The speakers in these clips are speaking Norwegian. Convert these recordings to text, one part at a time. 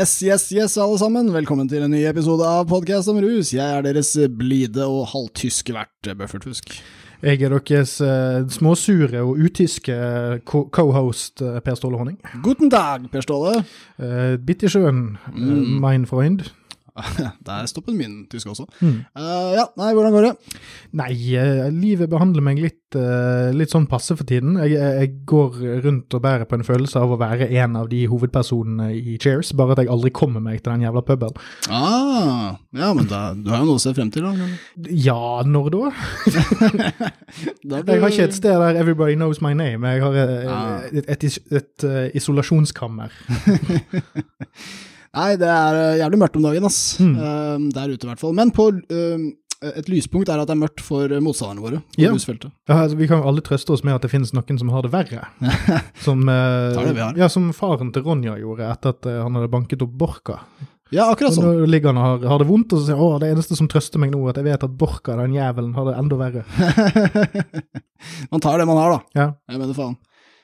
Yes, yes, yes, alle sammen. Velkommen til en ny episode av Podcast om rus. Jeg er deres blide og halvtyske vert, Buffert Fusk. Jeg er deres eh, småsure og utyske co- co-host uh, Per Ståle Honning. Guten Tag, Per Ståle. Eh, Bitte schön, uh, Mm. mein Freund. Der stoppet min tysk også. Mm. Uh, ja, nei, hvordan går det? Nei, eh, livet behandler meg litt, uh, litt sånn passe for tiden. Jeg, jeg går rundt og bærer på en følelse av å være en av de hovedpersonene i Cheers, bare at jeg aldri kommer meg til den jævla puben. Ah, ja, men da, du har jo noe å se frem til, da. Ja, når da? da Jeg har ikke et sted der everybody knows my name. Jeg har Ah. et, et, et, eh, isolasjonskammer. Nei, det er eh, jævlig mørkt om dagen, ass. Mm. Eh, der ute, i hvert fall. Men på eh, et lyspunkt er at det er mørkt for motstanderne våre Ja. Ja, altså, vi kan jo alle trøste oss med at det finnes noen som har det verre. Som, eh, Det. Ja, som faren til Ronja gjorde etter at eh, han hadde banket opp Borka. Ja, akkurat sånn. Nå ligger han og har, har det vondt, og så sier han å, det eneste som trøster meg nå, at jeg vet at Borka, den jævelen, har det enda verre. man tar det man har, da. Ja. Jeg mener faen.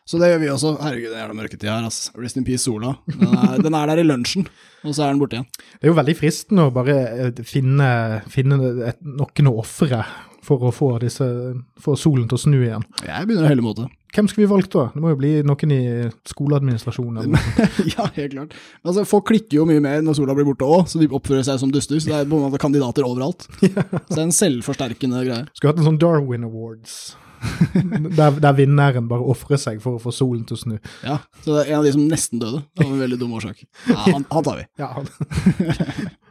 Så det gjør vi også. Herregud, det er jævla mørketid her, ass. Rest in peace, sola. Den er, den er der i lunsjen, og så er den borte igjen. Det er jo veldig fristende å bare eh, finne, finne et, noen å ofre for å få, disse, få solen til å snu igjen. Jeg begynner å helle mot det. Hvem skulle vi valgt da? Det må jo bli noen i skoleadministrasjonen. eller noe. ja, helt klart. Altså, folk klikker jo mye mer når sola blir borte òg, så de oppfører seg som duster. Så det er på en måte kandidater overalt. Så det er en selvforsterkende greie. Skulle hatt en sånn Darwin Awards. der, der vinneren bare ofrer seg for å få solen til å snu. Ja, Så det er en av de som nesten døde, av en veldig dum årsak. Ja, han, han tar vi. Ja, han-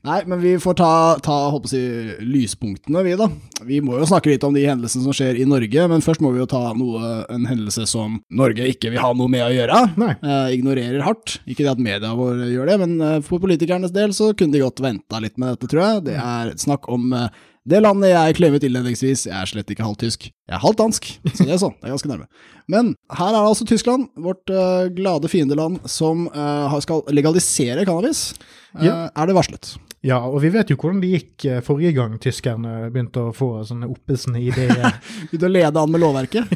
Nei, men vi får ta, ta håper jeg, lyspunktene, vi da. Vi må jo snakke litt om de hendelsene som skjer i Norge, men først må vi jo ta noe, en hendelse som Norge ikke vil ha noe med å gjøre. Eh, ignorerer hardt. Ikke det at media vår gjør det, men eh, for politikernes del så kunne de godt venta litt med dette, tror jeg. Det er snakk om eh, det landet jeg klemmet innledningsvis. Jeg er slett ikke halvtysk. Jeg er halvt dansk, så det er sånn. Det er ganske nærme. Men her er det altså Tyskland, vårt uh, glade fiendeland, som uh, skal legalisere cannabis. Uh, Ja. Er det varslet? Ja, og vi vet jo hvordan det gikk eh, forrige gang tyskerne begynte å få sånne oppesende ideer. Begynte å lede an med lovverket.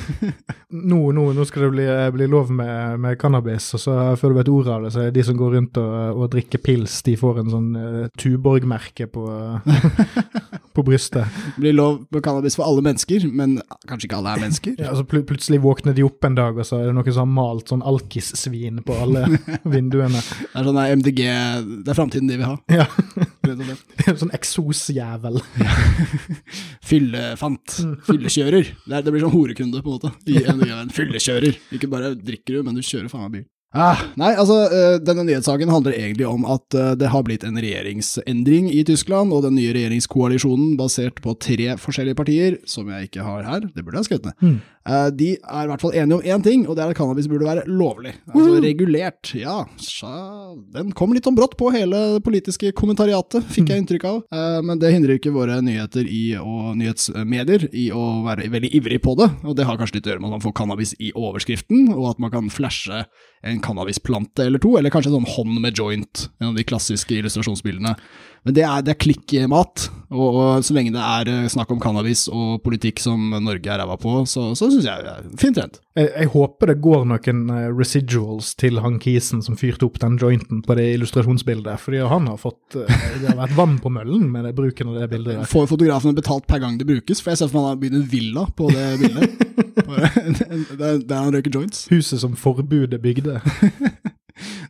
nå, nå, nå skal det bli, bli lov med, med cannabis, og så før du vet ordet av det, så er det de som går rundt og, og drikker pils, de får en sånn uh, Tuborg-merke på, på brystet. Det blir lov med cannabis for alle mennesker, men kanskje ikke alle er mennesker. Ja, så pl plutselig våkner de opp en dag, og så er det noen som har malt sånn alkissvin på alle vinduene. Det er sånn MDG Det er framtiden de vil ha. Ja, sånn eksosjævel. Fyllefant. Fyllekjører. Det, er, det blir sånn horekunde, på en måte. I MDG-en. Fyllekjører. Ikke bare drikker du, men du kjører faen meg bil. Ah, nei, altså, eh, denne nyhetssaken handler egentlig om at eh, det har blitt en regjeringsendring i Tyskland, og den nye regjeringskoalisjonen, basert på tre forskjellige partier, som jeg ikke har her, det burde jeg ha skrevet ned, Mm. Eh, de er i hvert fall enige om én ting, og det er at cannabis burde være lovlig. Altså regulert. Ja, den kom litt om brått på hele det politiske kommentariatet, fikk jeg inntrykk av. Eh, men det hindrer ikke våre nyheter i, og nyhetsmedier i å være veldig ivrig på det. Og det har kanskje litt å gjøre med at man får cannabis i overskriften, og at man kan flashe en cannabisplante eller to, eller kanskje en sånn hånd med joint, en av de klassiske illustrasjonsbildene. Men det er, det er klikkmat, og, og så lenge det er eh, snakk om cannabis og politikk som Norge er ræva på, så, så syns jeg det er fint fin trend. Jeg, jeg håper det går noen eh, residuals til han kisen som fyrte opp den jointen på det illustrasjonsbildet, fordi han har fått eh, Det har vært vann på møllen med det, bruken av det bildet. Får fotografene betalt per gang det brukes? For jeg ser for meg han har bygd en villa på det bildet. Der han røyker joints. Huset som forbudet bygde.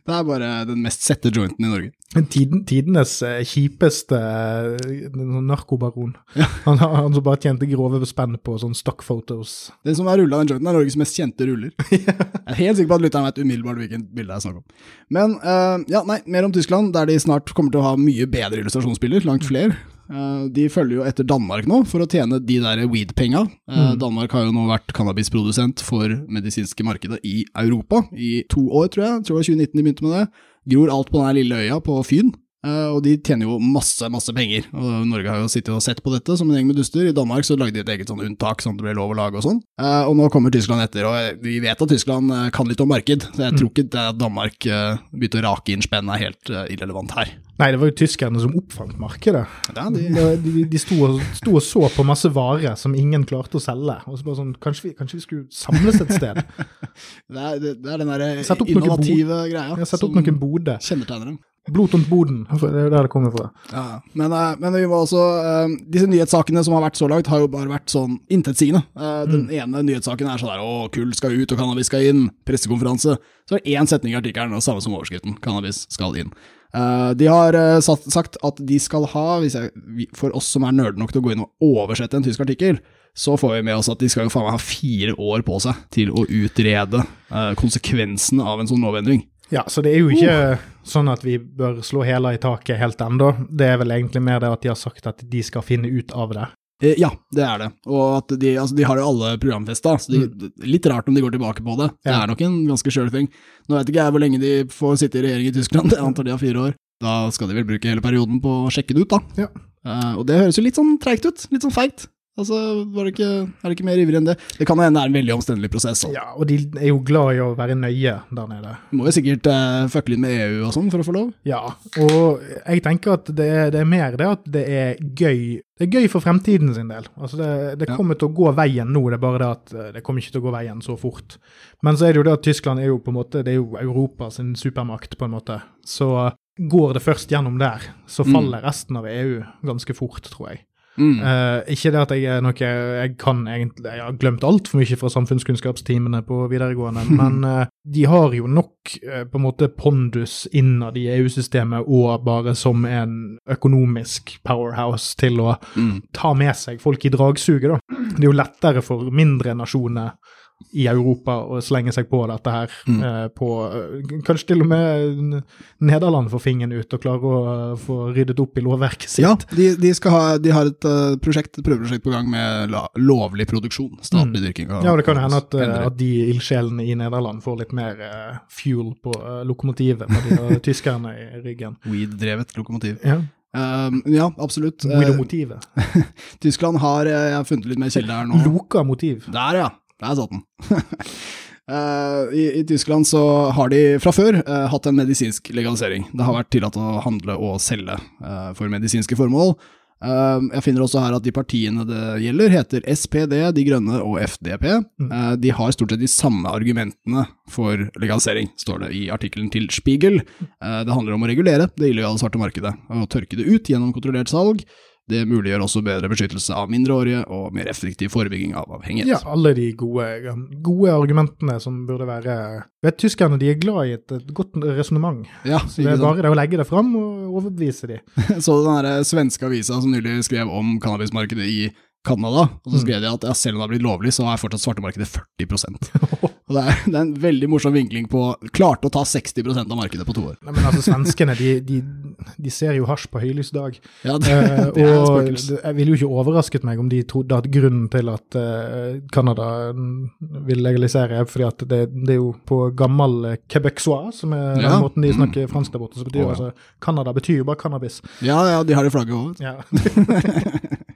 Det er bare den mest sette jointen i Norge. Tiden, tidenes eh, kjipeste eh, narkobaron. Han, han som bare tjente grove spenn på sånn stockphotos. Den som har rulla den jointen, er Norges mest kjente ruller. Jeg er helt sikker på at lytteren vet umiddelbart hvilket bilde det er snakk om. Men uh, ja, nei, mer om Tyskland, der de snart kommer til å ha mye bedre illustrasjonsbilder, langt flere. Eh, de følger jo etter Danmark nå, for å tjene de der weed-penga. Mm. Danmark har jo nå vært cannabisprodusent for medisinske markedet i Europa i to år, tror jeg. Jeg tror det var 2019 de begynte med det. Gror alt på den lille øya på Fyn. Eh, og de tjener jo masse, masse penger. Og Norge har jo sittet og sett på dette som en gjeng med duster. I Danmark så lagde de et eget sånn unntak, sånn at det ble lov å lage og sånn. Eh, og nå kommer Tyskland etter, og vi vet at Tyskland eh, kan litt om marked, så jeg tror ikke det at Danmark eh, begynte å rake inn spenn er helt eh, irrelevant her. Nei, det var jo tyskerne som oppfant markedet. Ja, de, De, de, sto, og, sto og så på masse varer som ingen klarte å selge. Og så bare sånn, kanskje vi, kanskje vi skulle samles et sted? det, er, det, er den opp noen innovative greia ja, sett opp noen bode. kjennetegner dem. Blot Boden, det er der det kommer fra. Ja, men, eh, men vi må også eh, Disse nyhetssakene som har vært så langt, har jo bare vært sånn intetsigende. Den Den ene nyhetssaken er sånn der Å, kull skal ut, og cannabis skal inn. Pressekonferanse. Så er det én setning i artikkelen, og samme som overskriften. Cannabis skal inn. Eh, de har eh, satt, sagt at de skal ha, jeg, for oss som er nerder nok til å gå inn og oversette en tysk artikkel, så får vi med oss at de skal jo faen meg ha fire år på seg til å utrede eh, konsekvensene av en sånn lovendring. Ja, så det er jo ikke sånn at vi bør slå hæla i taket helt ennå. Det er vel egentlig mer det at de har sagt at de skal finne ut av det. Eh, Ja, det er det. Og at de, altså, de har jo alle programfesta, så de, litt rart om de går tilbake på det. Det er nok en ganske sure ting. Nå vet ikke jeg hvor lenge de får sitte i regjering i Tyskland, jeg antar de har fire år. Da skal de vel bruke hele perioden på å sjekke det ut, da. Ja. Uh, og det høres jo litt sånn treigt ut, litt sånn feigt. Altså, var det ikke, er det ikke mer ivrig enn det? Det kan hende det er en veldig omstendelig prosess. Også. Ja, og de er jo glad i å være nøye der nede. Du må jo sikkert uh, fucke litt med EU og sånn for å få lov. Ja, og jeg tenker at det det er mer det at det er gøy. Det er gøy for fremtiden sin del. Altså det, det Ja. kommer til å gå veien nå, det er bare det at eh, det kommer ikke til å gå veien så fort. Men så er det jo det at Tyskland er jo på en måte, det er jo Europas supermakt, på en måte. Så går det først gjennom der, så Mm. faller resten av EU ganske fort, tror jeg. Mm. Uh, ikke det at jeg er noe Jeg kan egentlig Jeg har glemt altfor mye fra samfunnskunnskapstimene på videregående, men uh, de har jo nok uh, på en måte pondus innad i EU-systemet og bare som en økonomisk powerhouse til å Mm. ta med seg folk i dragsuget, da. Det er jo lettere for mindre nasjoner i Europa og slenge seg på dette her. Mm. eh, på, eh, kanskje til og med Nederland får fingeren ut og klarer å eh, få ryddet opp i lovverket sitt. Ja, de, de, ha, de har et eh, prosjekt, et prøveprosjekt på gang med la, lovlig produksjon. Statlig dyrking. av- Mm. Ja, og det kan hende at, at de ildsjelene i Nederland får litt mer uh, fuel på uh, lokomotivet med de uh, tyskerne i ryggen. Weed-drevet lokomotiv. Ja, Um, ja, absolutt. Tyskland har Jeg har funnet litt mer kilder her nå. Loka-motiv. Der, ja. Der satt den. I, I Tyskland så har de fra før eh, hatt en medisinsk legalisering. Det har vært tillatt å handle og selge eh, for medisinske formål. Eh, jeg finner også her at de partiene det gjelder, heter SPD, De Grønne og FDP. Eh, de har stort sett de samme argumentene for legalisering, står det i artikkelen til Spiegel. Eh, det handler om å regulere det illegale svarte markedet og tørke det ut gjennom kontrollert salg. Det muliggjør også bedre beskyttelse av mindreårige og mer effektiv forebygging av avhengighet. Ja, alle de gode, gode argumentene som burde være Vet tyskerne de er glad i et, et godt resonnement. Ja, Så det er bare det å legge det fram og overbevise de. Så den der svenske avisa som nylig skrev om cannabismarkedet i Canada, og så Mm. skrev de at ja, selv om det har blitt lovlig, så er fortsatt svartemarkedet 40 Og det er, det er en veldig morsom vinkling på Klarte å ta 60% av markedet på to år. Nei, men altså, svenskene de, de, de ser jo hasj på høylys dag. Ja, det, Eh, det uh, og jeg ville jo ikke overrasket meg om de trodde at grunnen til at eh, Canada mm, vil legalisere, er fordi at det, det er jo på gammel quebecois, som er Ja. den måten de Mm. snakker fransk der borte, så betyr oh, ja. altså Canada betyr jo bare cannabis. Ja, ja, de har det flagget òg. Ja.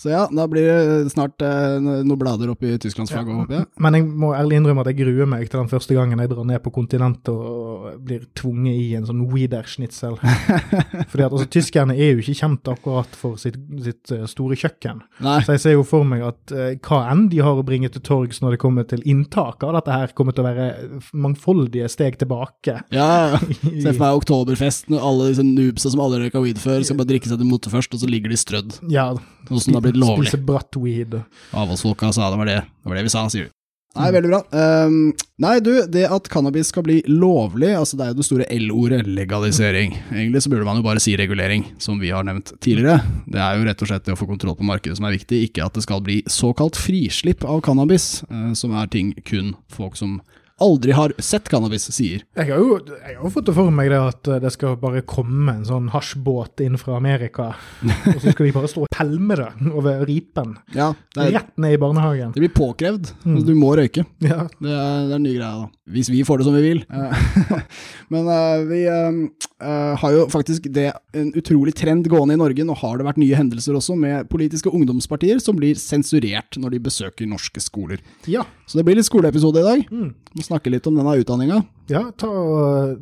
Så ja, da blir det snart eh, noen blader opp i Tysklands flagg, håper jeg. Men jeg må ærlig innrømme at jeg gruer meg til den første gangen jeg drar ned på kontinentet og blir tvunget i en sånn Wiederschnitzel. Fordi at altså, tyskerne er jo ikke kjent akkurat for sitt, sitt eh, store kjøkken. Nei, Så jeg ser jo for meg at eh, hva enn de har å bringe til torgs når det kommer til inntak av dette her, kommer til å være mangfoldige steg tilbake. ja, ja. Se for meg oktoberfest når alle disse noobsa som aldri røyka weed før, skal bare drikke seg til mote først, og så ligger de strødd. Ja, Sånn som har blitt lovlig. spise bratt weed. Avholdsfolka sa det var det. Det var det vi sa, sier du. Nei, veldig bra. Um, nei, du, det at cannabis skal bli lovlig, altså det er jo det store L-ordet, legalisering. Egentlig så burde man jo bare si regulering, som vi har nevnt tidligere. Det er jo rett og slett det å få kontroll på markedet som er viktig, ikke at det skal bli såkalt frislipp av cannabis, uh, som er ting kun folk som aldri har sett cannabis, sier. Jeg har jo jeg har jo fått det for meg det at eh, det skal bare komme en sånn hasjbåt inn fra Amerika, og så skal de bare stå og pælme det over ripen. Ja, det, er, Rett ned i barnehagen. det blir påkrevd. Altså, du må røyke. Ja. Det er, det er den nye greia, da. Hvis vi får det som vi vil. Eh, Men uh, vi eh, har jo faktisk det en utrolig trend gående i Norge. Nå har det vært nye hendelser også, med politiske ungdomspartier som blir sensurert når de besøker norske skoler. ja. Så det blir litt skoleepisode i dag. Mm. Snakke litt om denne utdanninga. Ja, ta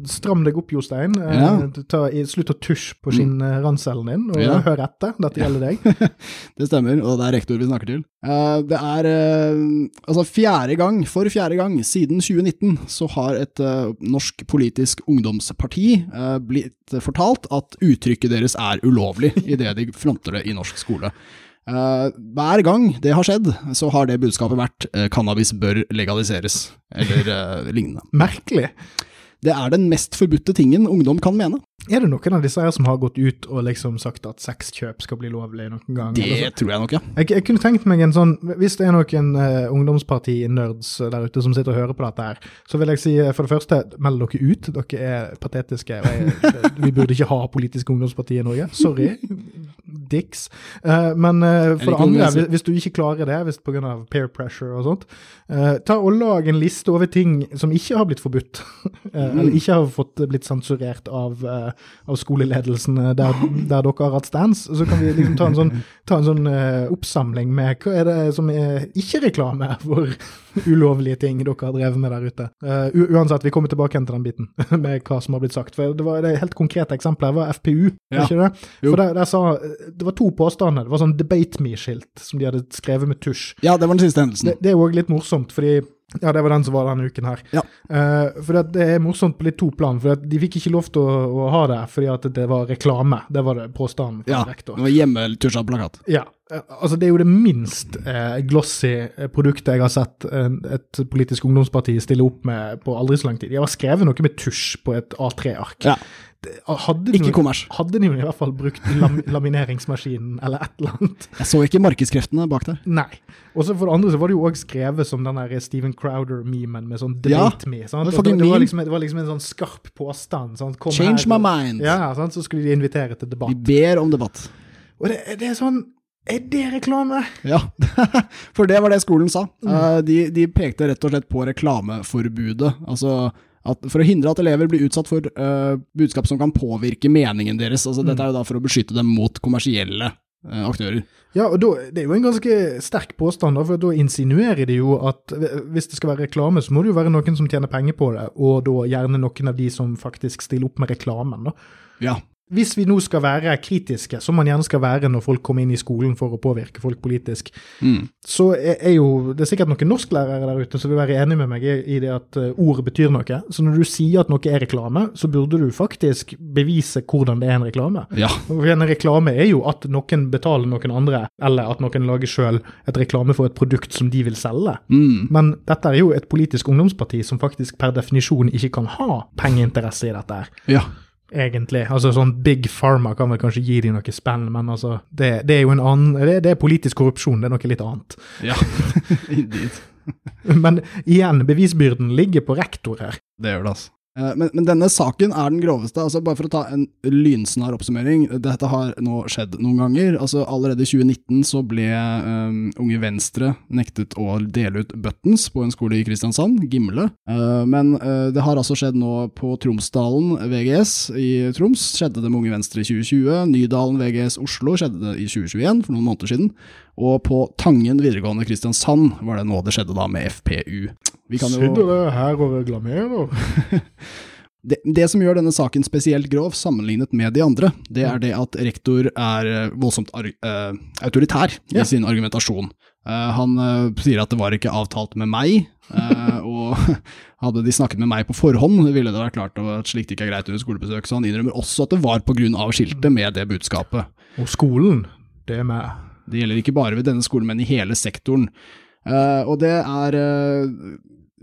Stram deg opp, Jostein. Eh, Ja. Ta, slutt å tusje på skinnranselen din, og Ja. hør etter. Dette gjelder deg. Det stemmer, og det er rektor vi snakker til. Eh, Det er eh, altså fjerde gang, for fjerde gang siden 2019, så har et eh, norsk politisk ungdomsparti eh, blitt fortalt at uttrykket deres er ulovlig idet de fronter det i norsk skole. Eh, hver gang det har skjedd, så har det budskapet vært eh, cannabis bør legaliseres, eller eh, lignende. Merkelig. Det er den mest forbudte tingen ungdom kan mene. Er det noen av disse her som har gått ut og liksom sagt at sexkjøp skal bli lovlig noen gang? Det tror jeg nok, ja. Jeg, jeg kunne tenkt meg en sånn Hvis det er noen uh, ungdomsparti-nerds der ute som sitter og hører på dette her, så vil jeg si for det første, meld dere ut. Dere er patetiske. og jeg, Vi burde ikke ha politiske ungdomspartier i Norge. Sorry. Dicks. Eh, men eh, for det andre, hvis, hvis du ikke klarer det hvis pga. peer pressure og sånt, eh, ta og lag en liste over ting som ikke har blitt forbudt. Eller ikke har fått blitt sensurert av, av skoleledelsen der, der dere har hatt stands. Så kan vi liksom ta en sånn, ta en sånn oppsamling med hva er det som er ikke-reklame for ulovlige ting dere har drevet med der ute. Uansett, vi kommer tilbake igjen til den biten med hva som har blitt sagt. For det var det helt konkrete eksempelet her var FPU, Ja. ikke det? For der, der sa, Det var to påstander. Det var sånn debate me-skilt som de hadde skrevet med tusj. Ja, det var den siste hendelsen. Det, det er òg litt morsomt, fordi ja, det var den som var denne uken her. Ja. Uh, for det, er morsomt på litt to plan. For de fikk ikke lov til å, å ha det fordi at det var reklame. Det var det påstanden Ja, rektor. det var hjemmetusja plakat. Ja, eh, altså det er jo det minst eh, glossy eh, produktet jeg har sett eh, et politisk ungdomsparti stille opp med på aldri så lang tid. De har skrevet noe med tusj på et A3-ark. Ja. Hadde de Ikke noe- kommers. Hadde de i hvert fall brukt lam lamineringsmaskinen eller et eller annet? Jeg så ikke markedskreftene bak der. Nei. Og så for det andre så var det jo òg skrevet som den der Steven Crowder-memen med sånn Ja, me. Sant? det det, det, var liksom, det var liksom en sånn skarp påstand. Change her, my mind. Ja, sant? Så skulle de invitere til debatt. Vi ber om debatt. Og det, det er sånn Er det reklame? Ja, for det var det skolen sa. Eh, de, de pekte rett og slett på reklameforbudet. Altså at for å hindre at elever blir utsatt for uh, budskap som kan påvirke meningen deres. Altså, Dette er jo da for å beskytte dem mot kommersielle uh, aktører. Ja, og da, det er jo en ganske sterk påstand, da, for da insinuerer de jo at hvis det skal være reklame, så må det jo være noen som tjener penger på det, og da gjerne noen av de som faktisk stiller opp med reklamen. da. Ja. Hvis vi nå skal være kritiske, som man gjerne skal være når folk kommer inn i skolen for å påvirke folk politisk, Mm. så er, jo det er sikkert noen norsklærere der ute som vil være enig med meg i, i det at eh, ordet betyr noe. Så når du sier at noe er reklame, så burde du faktisk bevise hvordan det er en reklame. ja. For En reklame er jo at noen betaler noen andre, eller at noen lager sjøl et reklame for et produkt som de vil selge. Mm. Men dette er jo et politisk ungdomsparti som faktisk per definisjon ikke kan ha pengeinteresse i dette her. ja. Egentlig. Altså sånn Big Pharma kan vel kanskje gi dem noe spenn, men altså, det, det er jo en annen det, det er politisk korrupsjon, det er noe litt annet. Ja. Indeed. Men igjen, bevisbyrden ligger på rektor her. Det gjør det, altså. Eh, Men, men denne saken er den groveste. altså Bare for å ta en lynsnar oppsummering. Dette har nå skjedd noen ganger. altså Allerede i 2019 så ble um, Unge Venstre nektet å dele ut buttons på en skole i Kristiansand, Gimle. Uh, men uh, det har altså skjedd nå på Tromsdalen VGS i Troms. Skjedde det med Unge Venstre i 2020. Nydalen VGS Oslo skjedde det i 2021, for noen måneder siden. Og på Tangen videregående Kristiansand var det nå det skjedde da med FPU. Vi kan jo... Sitter det her og reklamerer? Det, det som gjør denne saken spesielt grov sammenlignet med de andre, det er det at rektor er eh, voldsomt eh, autoritær i Ja. sin argumentasjon. Uh, han uh, sier at det var ikke avtalt med meg, og hadde de snakket med meg på forhånd, ville det vært klart at slikt ikke er greit under skolebesøk, så han innrømmer også at det var på grunn av skiltet med det budskapet. Og skolen, det er med. Det gjelder ikke bare ved denne skolen, men i hele sektoren. Uh, og det er uh,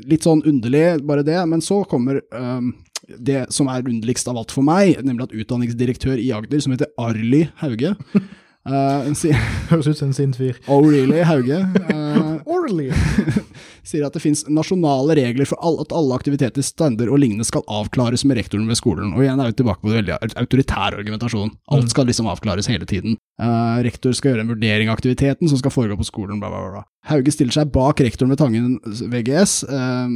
litt sånn underlig, bare det, men så kommer uh, det som er underligst av alt for meg, nemlig at utdanningsdirektør i Agder, som heter Arli Hauge eh, Høres ut som en sint fyr. Oh really, Hauge? Orally! sier at det finnes nasjonale regler for at alle aktiviteter, stander og lignende skal avklares med rektoren ved skolen. Og igjen er vi tilbake på det veldig autoritær argumentasjon. Alt skal liksom avklares hele tiden. Uh, rektor skal gjøre en vurdering av aktiviteten som skal foregå på skolen, bla, bla, bla. Hauge stiller seg bak rektoren ved Tangen VGS, uh,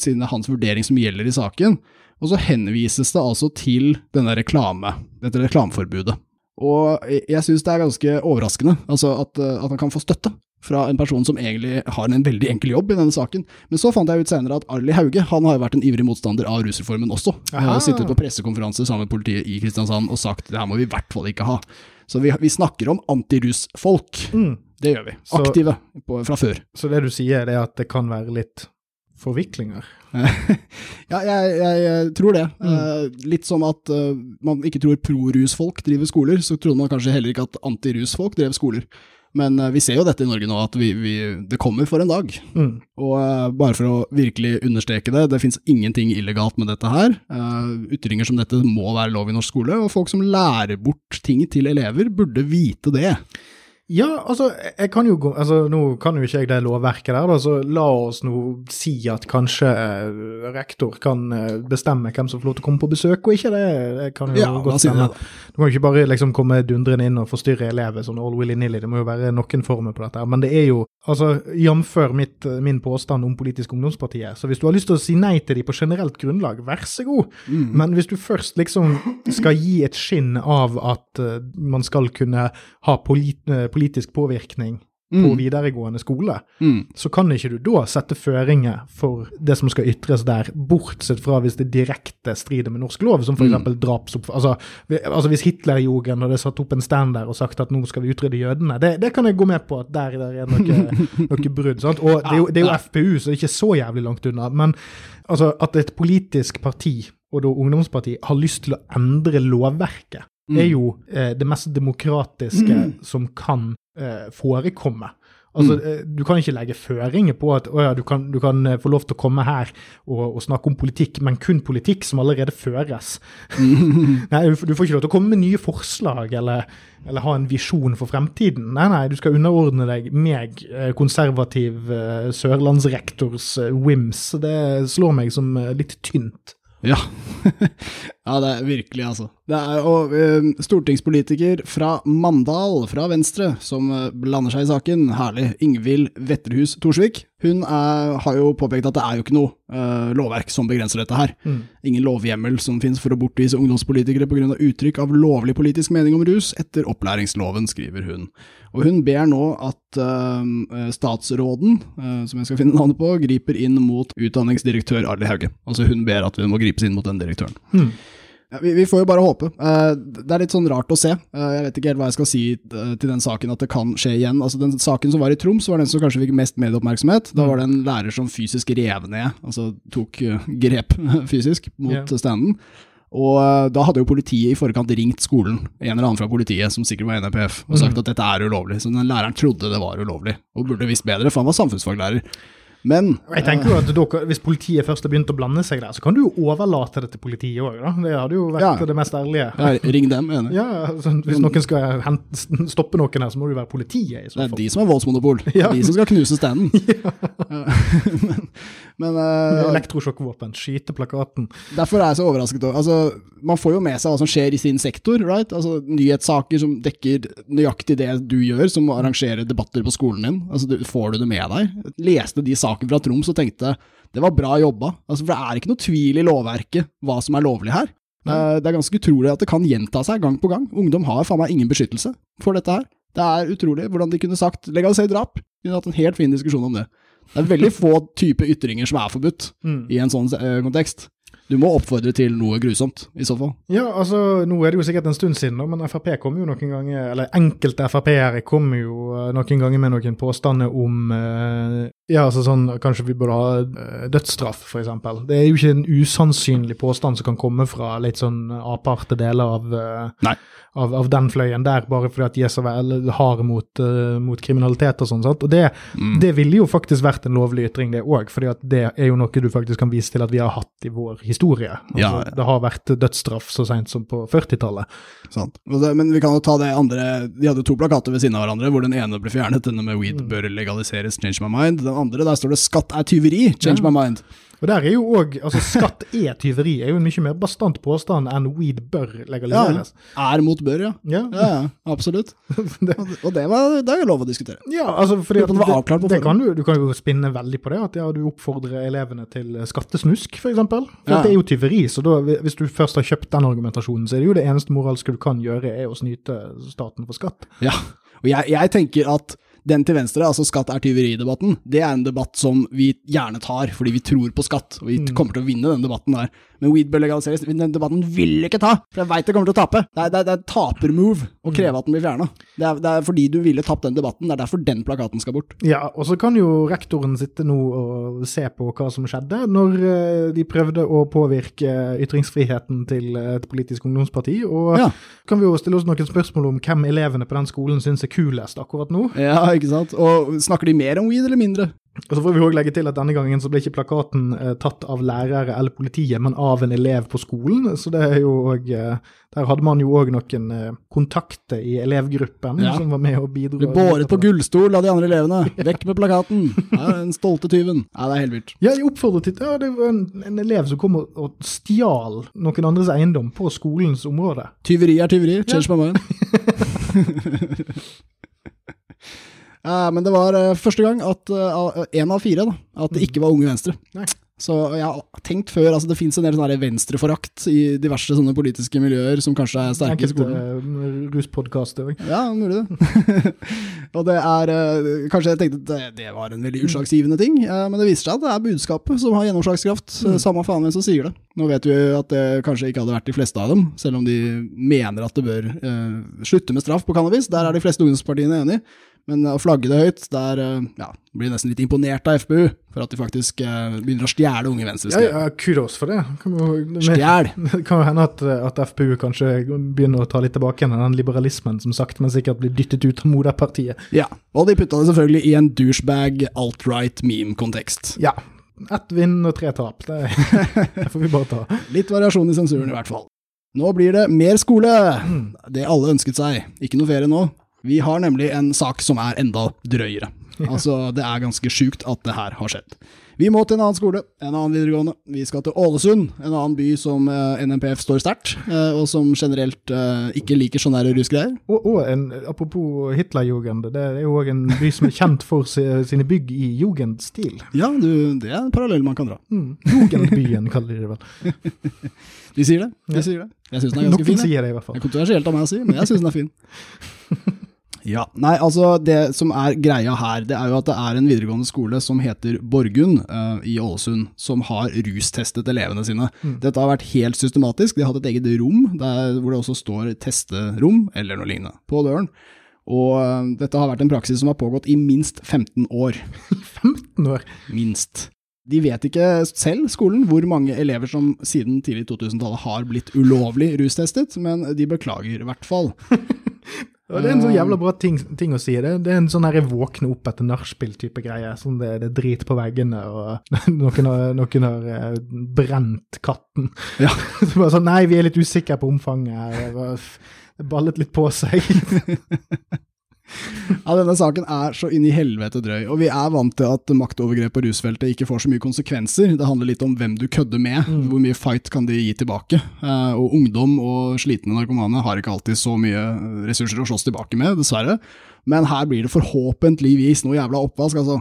siden det er hans vurdering som gjelder i saken. Og så henvises det altså til denne reklame, dette reklameforbudet. Og jeg syns det er ganske overraskende altså at, at han kan få støtte fra en person som egentlig har en veldig enkel jobb i denne saken. Men så fant jeg ut senere at Arli Hauge han har jo vært en ivrig motstander av rusreformen også. Aha. Har sittet på pressekonferanse sammen med politiet i Kristiansand og sagt det her må vi i hvert fall ikke ha. Så vi, vi snakker om antirusfolk. Mm. Det gjør vi. Aktive så, på, fra før. Så det du sier, er at det kan være litt forviklinger? ja, jeg, jeg, tror det. Mm. Uh, litt som at uh, man ikke tror pro-rusfolk driver skoler, så trodde man kanskje heller ikke at antirusfolk drev skoler. Men uh, vi ser jo dette i Norge nå, at vi, vi, det kommer for en dag. Mm. Og bare for å virkelig understreke det, det fins ingenting illegalt med dette her. ytringer som dette må være lov i norsk skole, og folk som lærer bort ting til elever, burde vite det. Ja, altså, jeg kan jo altså, nå kan jo ikke jeg det lovverket der, da, så la oss nå si at kanskje eh, rektor kan eh, bestemme hvem som får lov til å komme på besøk, og ikke det. det kan jo ja, godt stemme. Du kan jo ikke bare liksom komme dundrende inn og forstyrre elever sånn all willy-nilly, det må jo være noen former på dette. Men det er jo, altså, jf. min påstand om Politisk Ungdomspartiet, så hvis du har lyst til å si nei til dem på generelt grunnlag, vær så god. Mm. Men hvis du først liksom skal gi et skinn av at uh, man skal kunne ha polit, uh, politisk påvirkning mm. på videregående skole, mm. så kan ikke du da sette føringer for det som skal ytres der, bortsett fra hvis det direkte strider med norsk lov, som f.eks. Mm. drapsopp... Altså, altså, hvis Hitlerjugend hadde satt opp en stand der og sagt at nå skal vi utrydde jødene, det, det kan jeg gå med på at der, der er noe, noe brudd. sant? Og det er, jo, det er jo FPU, så det er ikke så jævlig langt unna. Men altså, at et politisk parti og da ungdomsparti har lyst til å endre lovverket mm. er jo eh, det mest demokratiske mm. som kan forekomme. Altså, mm. Eh, du kan ikke legge føringer på at ja, du, kan, du, kan, eh, få lov til å komme her og, og, snakke om politikk, men kun politikk som allerede føres. nei, du, får ikke lov til å komme med nye forslag eller, eller, ha en visjon for fremtiden. Nei, nei, du skal underordne deg meg, eh, konservativ sørlandsrektors whims. Det slår meg som litt tynt. Ja. ja, det er virkelig, altså. Det er og, uh, stortingspolitiker fra Mandal, fra Venstre, som uh, blander seg i saken. Herlig. Ingvild Wetterhus Thorsvik. Hun er, har jo påpekt at det er jo ikke noe uh, lovverk som begrenser dette her. Mm. Ingen lovhjemmel som finnes for å bortvise ungdomspolitikere pga. uttrykk av lovlig politisk mening om rus etter opplæringsloven, skriver hun. Og hun ber nå at uh, statsråden, uh, som jeg skal finne navnet på, griper inn mot utdanningsdirektør Arli Hauge. Altså hun ber at hun må gripes inn mot den direktøren. Hmm. Ja, vi, vi, får jo bare håpe. Uh, det er litt sånn rart å se. Jeg vet ikke helt hva jeg skal si til den saken, at det kan skje igjen. Altså Den saken som var i Troms, var den som kanskje fikk mest medieoppmerksomhet. Da var det en lærer som fysisk rev ned, altså tok grep fysisk mot yeah. standen. Og da hadde jo politiet i forkant ringt skolen, en eller annen fra politiet, som sikkert var NRPF, og sagt mm. at dette er ulovlig. Så den læreren trodde det var ulovlig, og burde visst bedre, for han var samfunnsfaglærer. Men Jeg tenker jo at dere, Hvis politiet først har begynt å blande seg der, så kan du jo overlate det til politiet òg. Det hadde jo vært ja. det mest ærlige. Ja, ring dem, enig. Ja, altså, Hvis noen skal hente, stoppe noen her, så må det jo være politiet. I så det er de som har voldsmonopol. Ja. De som skal knuse standen. Ja. men, men uh, Elektrosjokkvåpen. Skyte plakaten. Derfor er jeg så overrasket. Altså, man får jo med seg hva som skjer i sin sektor. right? Altså, Nyhetssaker som dekker nøyaktig det du gjør, som å arrangere debatter på skolen din. Altså, Får du det med deg? Leste de saken fra Troms og tenkte det var bra jobba. Altså, for det er ikke noe tvil i lovverket hva som er lovlig her. Mm. Det er ganske utrolig at det kan gjenta seg gang på gang. Ungdom har faen meg ingen beskyttelse for dette her. Det er utrolig hvordan de kunne sagt legaliser drap. Kunne hatt en helt fin diskusjon om det. Det er veldig få type ytringer som er forbudt mm. i en sånn eh, kontekst. Du må oppfordre til noe grusomt, i så fall. Ja, altså, nå er det jo sikkert en stund siden, men Frp kom jo noen ganger, eller enkelte Frp-ere kommer jo eh, noen ganger med noen påstander om uh, Ja, altså sånn kanskje vi burde ha dødsstraff, f.eks. Det er jo ikke en usannsynlig påstand som kan komme fra litt sånn aparte deler av, uh, av, av, den fløyen der, bare fordi at de er så harde mot, mot, kriminalitet og sånn. Og det, mm. det ville jo faktisk vært en lovlig ytring, det òg, fordi at det er jo noe du faktisk kan vise til at vi har hatt i vår historie historie. Altså, Ja, ja. Det har vært dødsstraff så seint som på 40-tallet. Sant. Men vi kan jo ta det andre De hadde jo to plakater ved siden av hverandre, hvor den ene ble fjernet, denne med 'weed bør legaliseres', 'change my mind'. Den andre, der står det 'skatt er tyveri', 'change Ja. my mind'. Og der er jo også, altså Skatt er tyveri, er jo en mye mer bastant påstand enn weed bør legaliseres. Er mot bør, ja. Ja, Ja, ja, absolutt. det, Og det- var, det er jo lov å diskutere. ja altså fordi at, det, det kan du, du kan jo spinne veldig på det, at ja, du oppfordrer elevene til skattesnusk, f.eks. For, eksempel. for Ja. det er jo tyveri, så da, hvis du først har kjøpt den argumentasjonen, så er det jo det eneste moralske du kan gjøre, er å snyte staten for skatt. Ja, og jeg, jeg tenker at den til venstre, altså skatt er tyveri-debatten, det er en debatt som vi gjerne tar, fordi vi tror på skatt, og vi kommer til å vinne den debatten der. Men weed bør legaliseres, den debatten vil jeg ikke ta, for jeg veit det kommer til å tape. Det er, det er, det er taper-move å kreve at den blir fjerna. Det, det er fordi du ville tapt den debatten, det er derfor den plakaten skal bort. Ja, og så kan jo rektoren sitte nå og se på hva som skjedde når eh, de prøvde å påvirke ytringsfriheten til et politisk ungdomsparti, og Ja. kan vi jo stille oss noen spørsmål om hvem elevene på den skolen syns er kulest akkurat nå. Ja, ikke sant? Og snakker de mer om weed eller mindre? Og så får vi også legge til at denne gangen så ble ikke plakaten eh, tatt av lærere eller politiet, men av en elev på skolen. Så det er jo også... eh, Der hadde man jo òg noen eh, kontakter i elevgruppen Ja. som var med og bidro. Blir båret på gullstol av de andre elevene. Vekk med plakaten! Ja, den stolte tyven. Ja, det er helt vilt. Ja, jeg oppfordret til Ja, det var en, en elev som kom og, og stjal noen andres eiendom på skolens område. Tyveri er tyveri. Change my mind. Ja, men det var eh, første gang at én av fire da, at det ikke var Unge Venstre. Nei. Så jeg har tenkt før, altså det fins en del sånn venstreforakt i diverse sånne politiske miljøer som kanskje er sterke i skolen. ruspodkaster òg. Ja, mulig det. og det er eh, Kanskje jeg tenkte at det, var en veldig utslagsgivende ting, eh, men det viser seg at det er budskapet som har gjennomslagskraft. Mm. Samme faen hvem som sier det. Nå vet vi at det kanskje ikke hadde vært de fleste av dem, selv om de mener at det bør eh, slutte med straff på cannabis. Der er de fleste ungdomspartiene enig. Men å flagge det høyt, der eh, ja, blir nesten litt imponert av FPU for at de faktisk eh, begynner å stjele Unge venstreske. Ja, ja, kudos for det. Stjel! det kan jo hende at, at FPU kanskje begynner å ta litt tilbake igjen den liberalismen som sakte, men sikkert blir dyttet ut av moderpartiet. Ja, og de putta det selvfølgelig i en douchebag alt-right meme-kontekst. Ja. Ett vinn og tre tap. Det, det får vi bare ta. Litt variasjon i sensuren i hvert fall. Nå blir det mer skole! Det alle ønsket seg. Ikke noe ferie nå. Vi har nemlig en sak som er enda drøyere. Altså, det er ganske sjukt at det her har skjedd. Vi må til en annen skole, en annen videregående. Vi skal til Ålesund, en annen by som eh, NMPF står sterkt, eh, og som generelt eh, ikke liker sånne rusgreier. Og, og en, apropos Hitlerjugend, det er jo òg en by som er kjent for sine bygg i jugendstil. Ja, du, det er en parallell man kan dra. Mm. Jugendbyen, kaller de det vel. De sier det. De sier det. Jeg syns den er ganske Noen fin. Noen sier det i hvert fall. Det er kontroversielt av meg å si, men jeg syns den er fin. Ja, nei, altså Det som er greia her, det er jo at det er en videregående skole som heter Borgund uh, i Ålesund, som har rustestet elevene sine. Dette har vært helt systematisk. De har hatt et eget rom der, hvor det også står 'testerom' eller noe lignende på døren. Og uh, dette har vært en praksis som har pågått i minst 15 år. 15 år. Minst. De vet ikke selv, skolen, hvor mange elever som siden tidlig 2000-tallet har blitt ulovlig rustestet, men de beklager i hvert fall. Og det er en sånn jævla bra ting, ting å si. Det, det er en sånn her våkne opp etter nachspiel-type greie. Sånn det, det er drit på veggene, og noen har, noen har eh, brent katten. Ja. Så bare sånn, nei, vi er litt usikre på omfanget. her. Det ballet litt på seg. Ja, Denne saken er så inn i helvete drøy, og vi er vant til at maktovergrep på rusfeltet ikke får så mye konsekvenser. Det handler litt om hvem du kødder med, hvor mye fight kan de gi tilbake. Eh, og ungdom og slitne narkomane har ikke alltid så mye ressurser å slåss tilbake med, dessverre. Men her blir det forhåpentligvis noe jævla oppvask, altså.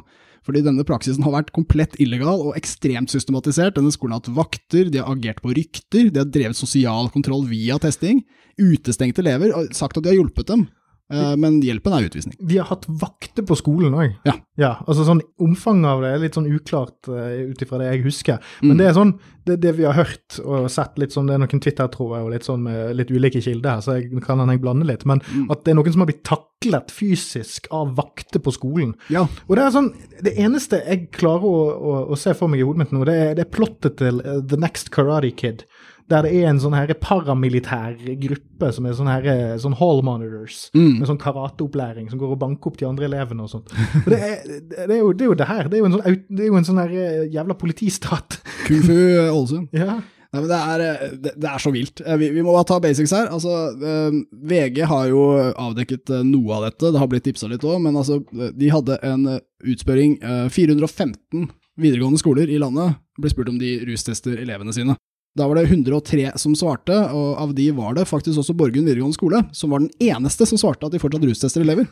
Fordi denne praksisen har vært komplett illegal og ekstremt systematisert. Denne skolen har hatt vakter, de har agert på rykter, de har drevet sosial kontroll via testing. Utestengt elever, og sagt at de har hjulpet dem. Eh, Men hjelpen er utvisning. De har hatt vakter på skolen òg. Ja. ja. Altså sånn Omfanget av det er litt sånn uklart uh, ut ifra det jeg husker. Mm. Men det er sånn, det, det vi har hørt og sett litt sånn, det er noen Twitter-tråder og litt sånn med litt ulike kilder her, så jeg kan jeg blander litt. Men Mm. at det er noen som har blitt taklet fysisk av vakter på skolen. Ja. Og det er sånn, det eneste jeg klarer å, å, å se for meg i hodet mitt nå, det er, det er plottet til uh, The Next Karate Kid. Der det er en sånn her paramilitær gruppe som er sånn her, sånn hall monitors, Mm. med sånn karateopplæring, som går og banker opp de andre elevene og sånt. Og det, er, det, er jo, det er jo det her. Det er jo en sånn, det jo en sånn her eh, jævla politistat. Kung Fu Ålesund. Ja. Nei, men det er, eh, det, er så vilt. Eh, Vi, vi må bare ta basics her. Altså, eh, VG har jo avdekket eh, noe av dette, det har blitt tipsa litt òg, men altså, eh, de hadde en eh, utspørring. eh, 415 videregående skoler i landet ble spurt om de rustester elevene sine. Da var det 103 som svarte, og av de var det faktisk også Borgund videregående skole som var den eneste som svarte at de fortsatt rustester elever.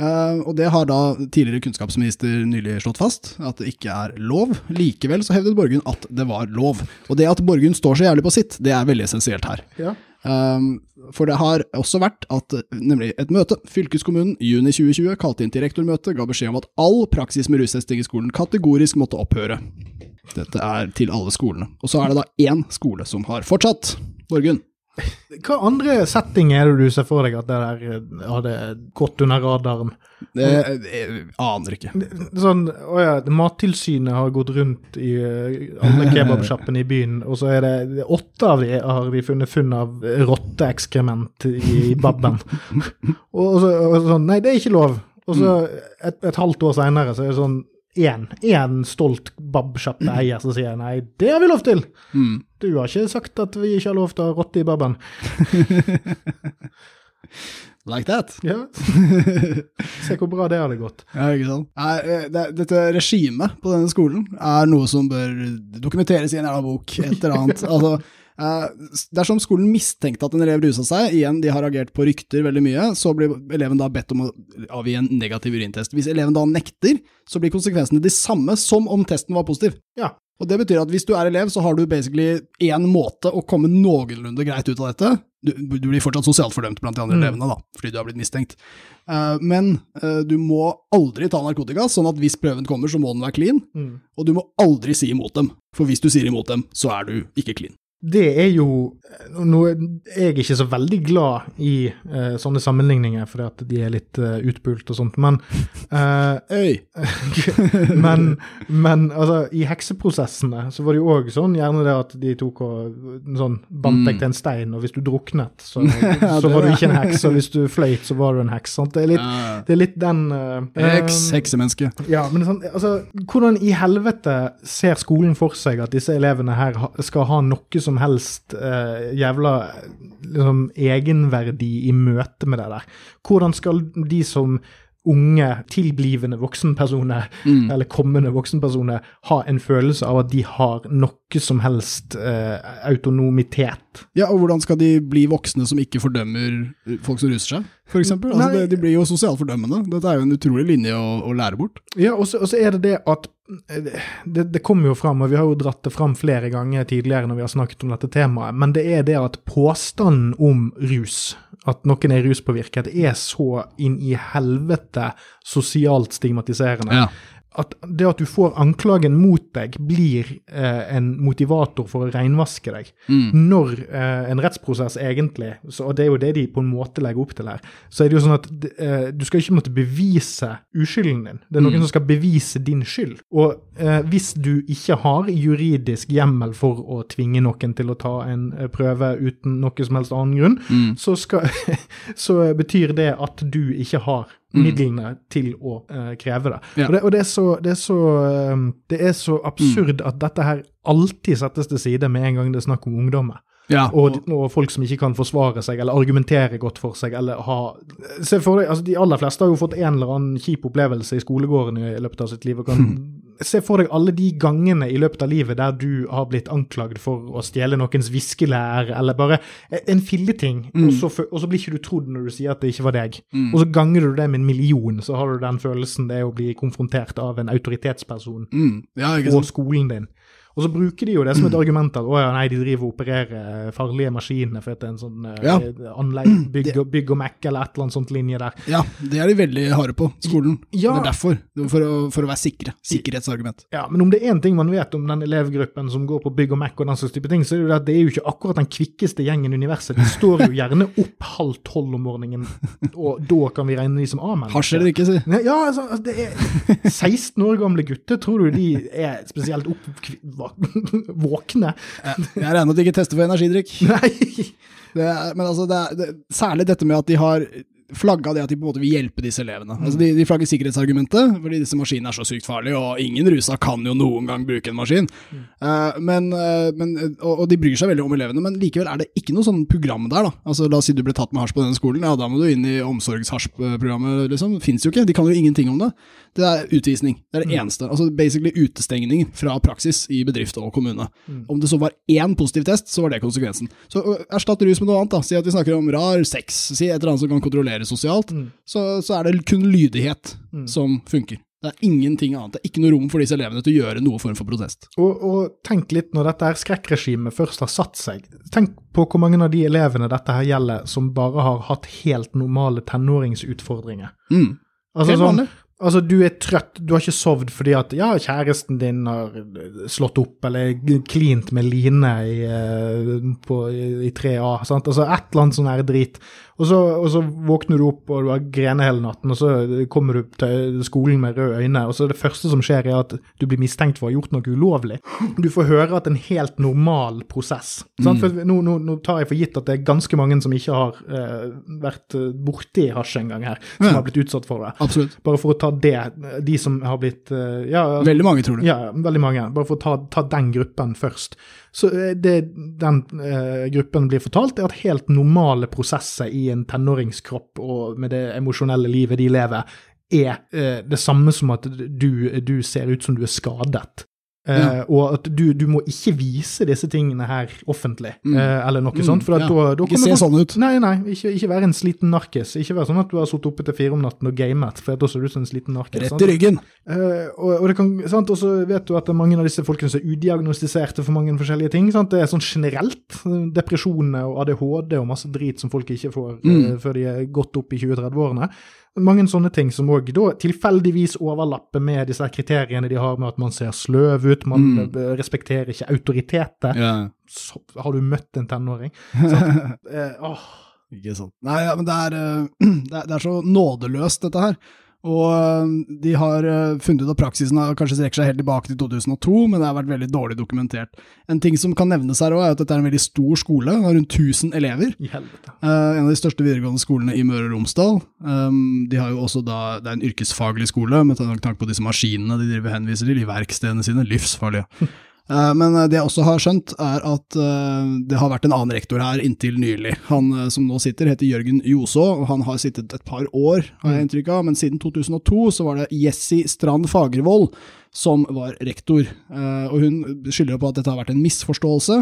uh, og det har da tidligere kunnskapsminister nylig slått fast, at det ikke er lov. Likevel så hevdet Borgund at det var lov. Og det at Borgund står så jævlig på sitt, det er veldig essensielt her. Ja. Um, for det har også vært at, nemlig et møte, fylkeskommunen juni 2020 kalte inn til rektormøte, ga beskjed om at all praksis med rustesting i skolen kategorisk måtte opphøre. Dette er til alle skolene. Og så er det da én skole som har fortsatt. Borgund. Hva andre setting er det du ser for deg at det der eh, hadde gått under radaren? Det, jeg aner ikke. Sånn, å ja, Mattilsynet har gått rundt i eh, alle kebabsjappene i byen, og så er det åtte av de har de funnet funn av rotteekskrement i babben. og, så, og sånn, nei, det er ikke lov. Og så et, et halvt år seinere så er det sånn én, stolt babsjappeeier som sier nei, det har vi lov til. Mm. Du har ikke sagt at vi ikke har lov til å rotte i babben. Like that. Ja. Se hvor bra det hadde gått. Ja, ikke sant? Nei, eh, dette regimet på denne skolen er noe som bør dokumenteres i en jævla bok, et eller annet. altså, dersom skolen mistenkte at en elev rusa seg, igjen, de har reagert på rykter veldig mye, så blir eleven da bedt om å avgi en negativ urintest. Hvis eleven da nekter, så blir konsekvensene de samme som om testen var positiv. Ja. Og det betyr at hvis du er elev, så har du basically én måte å komme noenlunde greit ut av dette. Du, du blir fortsatt sosialt fordømt blant de andre Mm. elevene, da, fordi du har blitt mistenkt. Uh, men uh, du må aldri ta narkotika, sånn at hvis prøven kommer, så må den være clean. Mm. Og du må aldri si imot dem, for hvis du sier imot dem, så er du ikke clean. Det er jo noe Jeg er ikke så veldig glad i uh, sånne sammenligninger, fordi at de er litt uh, utpult og sånt, men uh, Øy! men, men altså, i hekseprosessene så var det jo òg sånn gjerne det at de tok og sånn bandt deg til en stein, og hvis du druknet, så, så var du ikke en heks, og hvis du fløyt, så var du en heks. Sant? Det, er litt, det er litt den eh, Heks, eh, heksemenneske. Ja, men sånn, altså, hvordan i helvete ser skolen for seg at disse elevene her skal ha noe som helst eh, jævla liksom, egenverdi i møte med det der? Hvordan skal de som unge, tilblivende voksenpersoner, eller kommende voksenpersoner, ha en følelse av at de har noe som helst eh, autonomitet? Ja, og hvordan skal de bli voksne som ikke fordømmer folk som ruser seg, for eksempel? Altså, det, de blir jo sosialt fordømmende. Dette er jo en utrolig linje å, å lære bort. Ja, og så, og så er det det at eh, det, det kommer jo fram, og vi har jo dratt det fram flere ganger tidligere når vi har snakket om dette temaet, men det er det at påstanden om rus, at noen er ruspåvirket, er så inn i helvete sosialt stigmatiserende. Ja. At det at du får anklagen mot deg, blir eh, en motivator for å renvaske deg. Når eh, en rettsprosess egentlig, så, og det er jo det de på en måte legger opp til her, så er det jo sånn at eh, du skal ikke måtte bevise uskylden din. Det er noen som skal bevise din skyld. Og eh, hvis du ikke har juridisk hjemmel for å tvinge noen til å ta en eh, prøve uten noe som helst annen grunn, så, skal, så betyr det at du ikke har midlene til å uh, kreve det. Ja. Og, det, og det er så, det er så, um, det er så absurd at dette her alltid settes til side med en gang det er snakk om ungdommer. Ja, Og, og folk som ikke kan forsvare seg eller argumentere godt for seg. eller ha... Se for deg, altså De aller fleste har jo fått en eller annen kjip opplevelse i skolegården i løpet av sitt liv. og kan Se for deg alle de gangene i løpet av livet der du har blitt anklagd for å stjele noens viskelær, eller bare en filleting, og, så, og så blir ikke du trodd når du sier at det ikke var deg. Og så ganger du det med en million, så har du den følelsen det er å bli konfrontert av en autoritetsperson mm, ja og skolen din. Og så bruker de jo det som et argument at å ja, nei, de driver og opererer farlige maskiner for at det er en sånn eh, Ja. anlegg, bygg, og, bygg og Mac eller et eller annet sånt linje der. Ja, det er de veldig harde på, skolen. Ja. Det er derfor. Er For å, for å være sikre. Sikkerhetsargument. Ja, Men om det er én ting man vet om den elevgruppen som går på bygg og Mac og den slags type ting, så er det jo at det er jo ikke akkurat den kvikkeste gjengen i universet. De står jo gjerne opp halv tolv om morgenen, og da kan vi regne de som A-menn. Hasj eller ikke, si. Ja, altså, altså, det er 16 år gamle gutter, tror du de er spesielt opp, våkne? Jeg jeg regner med at de ikke tester for energidrikk. Nei! Det er, men altså, det er, det, særlig dette med at de har flagga det at de på en måte vil hjelpe disse elevene. Altså de, de flagger sikkerhetsargumentet, fordi disse maskinene er så sykt farlige, og ingen rusa kan jo noen gang bruke en maskin. Eh, men, uh, men, og, og de bryr seg veldig om elevene, men likevel er det ikke noe sånn program der. da. Altså La oss si du ble tatt med hasj på denne skolen, ja da må du inn i omsorgshasjprogrammet, liksom. Fins jo ikke, de kan jo ingenting om det. Det er utvisning. Det er det eneste. Altså basically utestengning fra praksis i bedrift og kommune. Om det så var én positiv test, så var det konsekvensen. Så ø, erstatt rus med noe annet, da. Si at vi snakker om rar sex, si et eller annet som kan kontrolleres sosialt. Så, så er det kun lydighet som funker. Det er ingenting annet. Det er ikke noe rom for disse elevene til å gjøre noe form for protest. Og, og tenk litt når dette her skrekkregimet først har satt seg. Tenk på hvor mange av de elevene dette her gjelder, som bare har hatt helt normale tenåringsutfordringer. Mm. Altså, Helt sånn, altså du er trøtt, du har ikke sovet fordi at ja, kjæresten din har slått opp eller klint med Line i, eh, på, i 3A. Sant? Altså et eller annet sånn her drit. Og så, og så våkner du opp og du har grene hele natten, og så kommer du til skolen med røde øyne, og så det første som skjer er at du blir mistenkt for å ha gjort noe ulovlig. Du får høre at er en helt normal prosess. For nå, nå, nå tar jeg for gitt at det er ganske mange som ikke har eh, vært eh, borti hasj en gang her, som Ja. har blitt utsatt for det. Absolutt. Bare for å ta det, de som har blitt eh, ja, Veldig mange, tror du. ja, veldig mange. Bare for å ta, ta den gruppen først. Så eh, det den eh, gruppen blir fortalt, er at helt normale prosesser i en tenåringskropp og med det emosjonelle livet de lever, er eh, det samme som at du, du ser ut som du er skadet. Ja. Og at du, du må ikke vise disse tingene her offentlig, Mm. uh, eller noe Mm, sånt. For ja. da, da Ikke se sånn ut. Nei, nei, ikke, ikke være en sliten narkis. Ikke være sånn at du har sittet oppe til fire om natten og gamet, for da ser du ut som en sliten narkis. Rett i ryggen. Uh, og, og det kan, sant? Og så vet du at mange av disse folkene som er udiagnostiserte for mange forskjellige ting. Sant? Det er sånn generelt. Depresjoner og ADHD og masse drit som folk ikke får Mm. før de er godt opp i 20-30-årene. Mange sånne ting som òg tilfeldigvis overlapper med disse kriteriene de har med at man ser sløv ut, man Mm. respekterer ikke autoriteter. Yeah. Så, har du møtt en tenåring? Sant? Eh, åh. Ikke sant. Nei, ja, men det er, eh, det er, det er så nådeløst, dette her. Og eh, de har eh, funnet ut at praksisen har kanskje strekker seg helt tilbake til 2002, men det har vært veldig dårlig dokumentert. En ting som kan nevnes her òg, er at dette er en veldig stor skole, har rundt 1000 elever. I helvete. Eh, en av de største videregående skolene i Møre og Romsdal. Um, de har jo også da, Det er en yrkesfaglig skole, med tanke på disse maskinene de driver henviser til i verkstedene sine. Livsfarlige. Eh, men eh, det jeg også har skjønt, er at eh, det har vært en annen rektor her inntil nylig. Han som nå sitter, heter Jørgen Joså, og han har sittet et par år, har jeg inntrykk av. Men siden 2002 så var det Jessie Strand Fagervold som var rektor. Og hun skylder på at dette har vært en misforståelse.